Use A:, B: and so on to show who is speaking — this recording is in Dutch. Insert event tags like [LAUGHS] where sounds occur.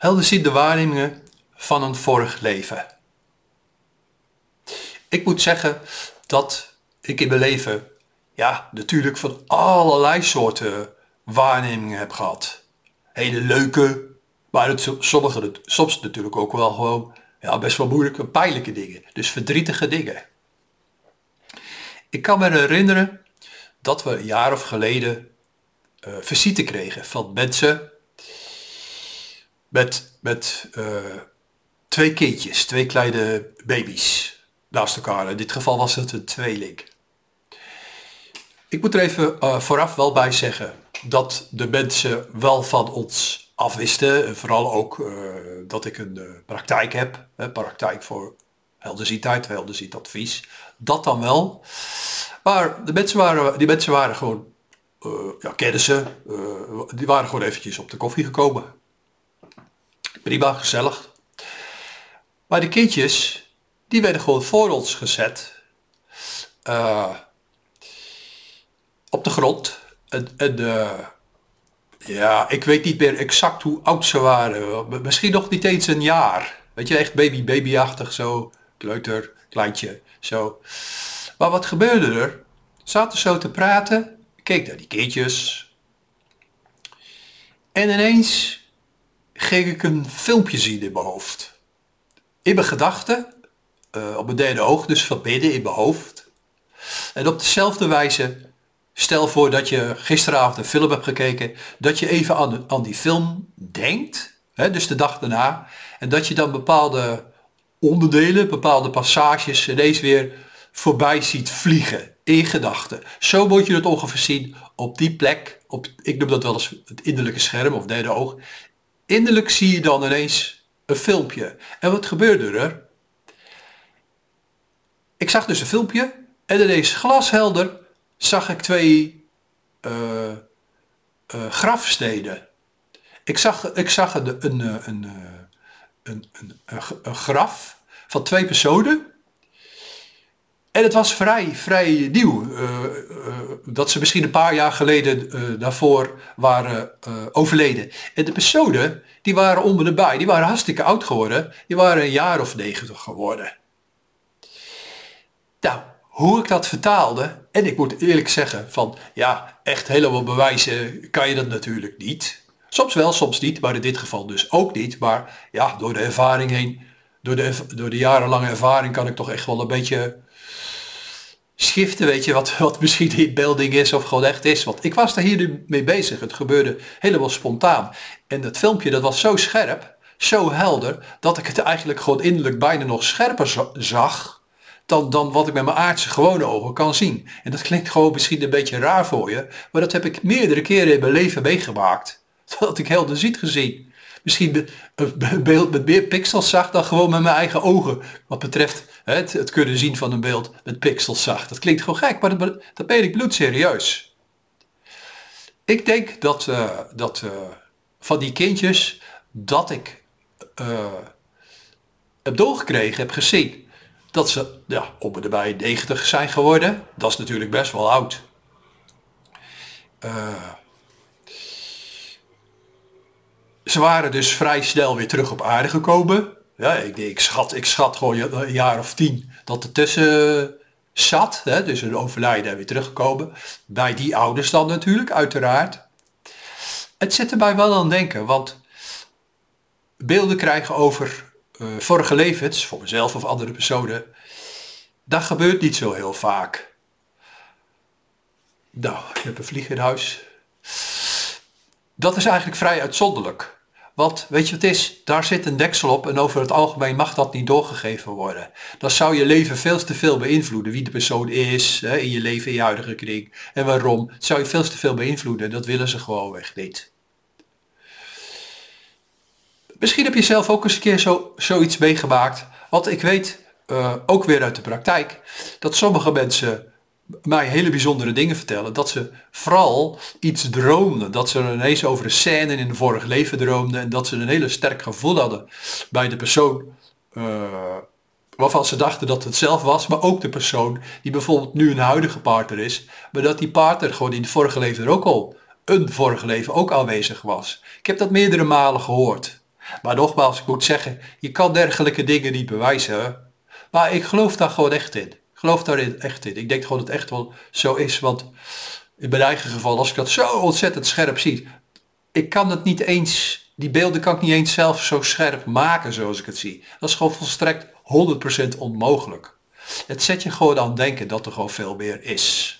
A: Helder ziet de waarnemingen van een vorig leven. Ik moet zeggen dat ik in mijn leven, ja, natuurlijk van allerlei soorten waarnemingen heb gehad. Hele leuke, maar het, soms natuurlijk ook wel gewoon, ja, best wel moeilijke, pijnlijke dingen. Dus verdrietige dingen. Ik kan me herinneren dat we een jaar of geleden uh, visite kregen van mensen met, met uh, twee kindjes, twee kleine baby's naast elkaar. In dit geval was het een tweeling. Ik moet er even uh, vooraf wel bij zeggen dat de mensen wel van ons afwisten. Vooral ook uh, dat ik een uh, praktijk heb. Hè, praktijk voor helderziendheid, helderziendadvies. Dat dan wel. Maar de mensen waren, die mensen waren gewoon, ja, kennen ze. die waren gewoon eventjes op de koffie gekomen. Prima, gezellig. Maar de kindjes, die werden gewoon voor ons gezet. Uh, op de grond. En, uh, ja, ik weet niet meer exact hoe oud ze waren. Misschien nog niet eens een jaar. Weet je, echt baby, babyachtig zo. Kleuter, kleintje, zo. Maar wat gebeurde er? Zaten zo te praten. Keek naar die kindjes. En ineens ging ik een filmpje zien in mijn hoofd. In mijn gedachten, uh, op mijn derde oog, dus verbinden in mijn hoofd. En op dezelfde wijze, stel voor dat je gisteravond een film hebt gekeken, dat je even aan, aan die film denkt, hè, dus de dag daarna, en dat je dan bepaalde onderdelen, bepaalde passages ineens weer voorbij ziet vliegen in gedachten. Zo moet je het ongeveer zien op die plek, op, ik noem dat wel eens het innerlijke scherm of derde oog, Innerlijk zie je dan ineens een filmpje. En wat gebeurde er? Ik zag dus een filmpje en ineens glashelder zag ik twee uh, grafsteden. Ik zag, ik zag een, een, een, een, een graf van twee personen en het was vrij, vrij nieuw. Uh, uh, dat ze misschien een paar jaar geleden uh, daarvoor waren overleden. En de personen, die waren om en bij, die waren hartstikke oud geworden. Die waren een jaar of negentig geworden. Nou, hoe ik dat vertaalde, en ik moet eerlijk zeggen van, ja, echt helemaal bewijzen kan je dat natuurlijk niet. Soms wel, soms niet, maar in dit geval dus ook niet. Maar ja, door de ervaring heen, door de, door de jarenlange ervaring kan ik toch echt wel een beetje schiften, weet je, wat, wat misschien in beelding is of gewoon echt is. Want ik was daar hier mee bezig. Het gebeurde helemaal spontaan. En dat filmpje dat was zo scherp, zo helder, dat ik het eigenlijk gewoon innerlijk bijna nog scherper zag dan, dan wat ik met mijn aardse gewone ogen kan zien. En dat klinkt gewoon misschien een beetje raar voor je, maar dat heb ik meerdere keren in mijn leven meegemaakt. [LAUGHS] Dat ik helder ziet gezien misschien een beeld met meer pixels zag dan gewoon met mijn eigen ogen. Wat betreft het, het kunnen zien van een beeld met pixels zag. Dat klinkt gewoon gek, maar dat, dat ben ik bloedserieus. Ik denk dat, uh, dat uh, van die kindjes dat ik uh, heb doorgekregen, heb gezien dat ze ja, op en erbij 90 zijn geworden. Dat is natuurlijk best wel oud. Ze waren dus vrij snel weer terug op aarde gekomen. Ja, ik, ik, schat, ik schat gewoon een jaar of tien dat er tussen zat. Hè, dus een overlijden en weer teruggekomen. Bij die ouders dan natuurlijk, uiteraard. Het zit er mij wel aan denken, want beelden krijgen over uh, vorige levens, voor mezelf of andere personen, dat gebeurt niet zo heel vaak. Nou, je hebt een vlieg in huis. Dat is eigenlijk vrij uitzonderlijk. Want weet je wat het is? Daar zit een deksel op en over het algemeen mag dat niet doorgegeven worden. Dat zou je leven veel te veel beïnvloeden. Wie de persoon is hè, in je leven, in je huidige kring en waarom. Dat zou je veel te veel beïnvloeden. Dat willen ze gewoonweg niet. Misschien heb je zelf ook eens een keer zo, zoiets meegemaakt. Want ik weet, uh, ook weer uit de praktijk, dat sommige mensen mij hele bijzondere dingen vertellen. Dat ze vooral iets droomden. Dat ze ineens over een scène in een vorig leven droomden. En dat ze een hele sterk gevoel hadden bij de persoon uh, waarvan ze dachten dat het zelf was. Maar ook de persoon die bijvoorbeeld nu een huidige partner is. Maar dat die partner gewoon in het vorige leven er ook al een vorige leven ook aanwezig was. Ik heb dat meerdere malen gehoord. Maar nogmaals, ik moet zeggen, je kan dergelijke dingen niet bewijzen. Maar ik geloof daar gewoon echt in. Geloof daarin echt in. Ik denk gewoon dat het echt wel zo is, want in mijn eigen geval, als ik dat zo ontzettend scherp zie, ik kan het niet eens, die beelden kan ik niet eens zelf zo scherp maken zoals ik het zie. Dat is gewoon volstrekt 100% onmogelijk. Het zet je gewoon aan denken dat er gewoon veel meer is.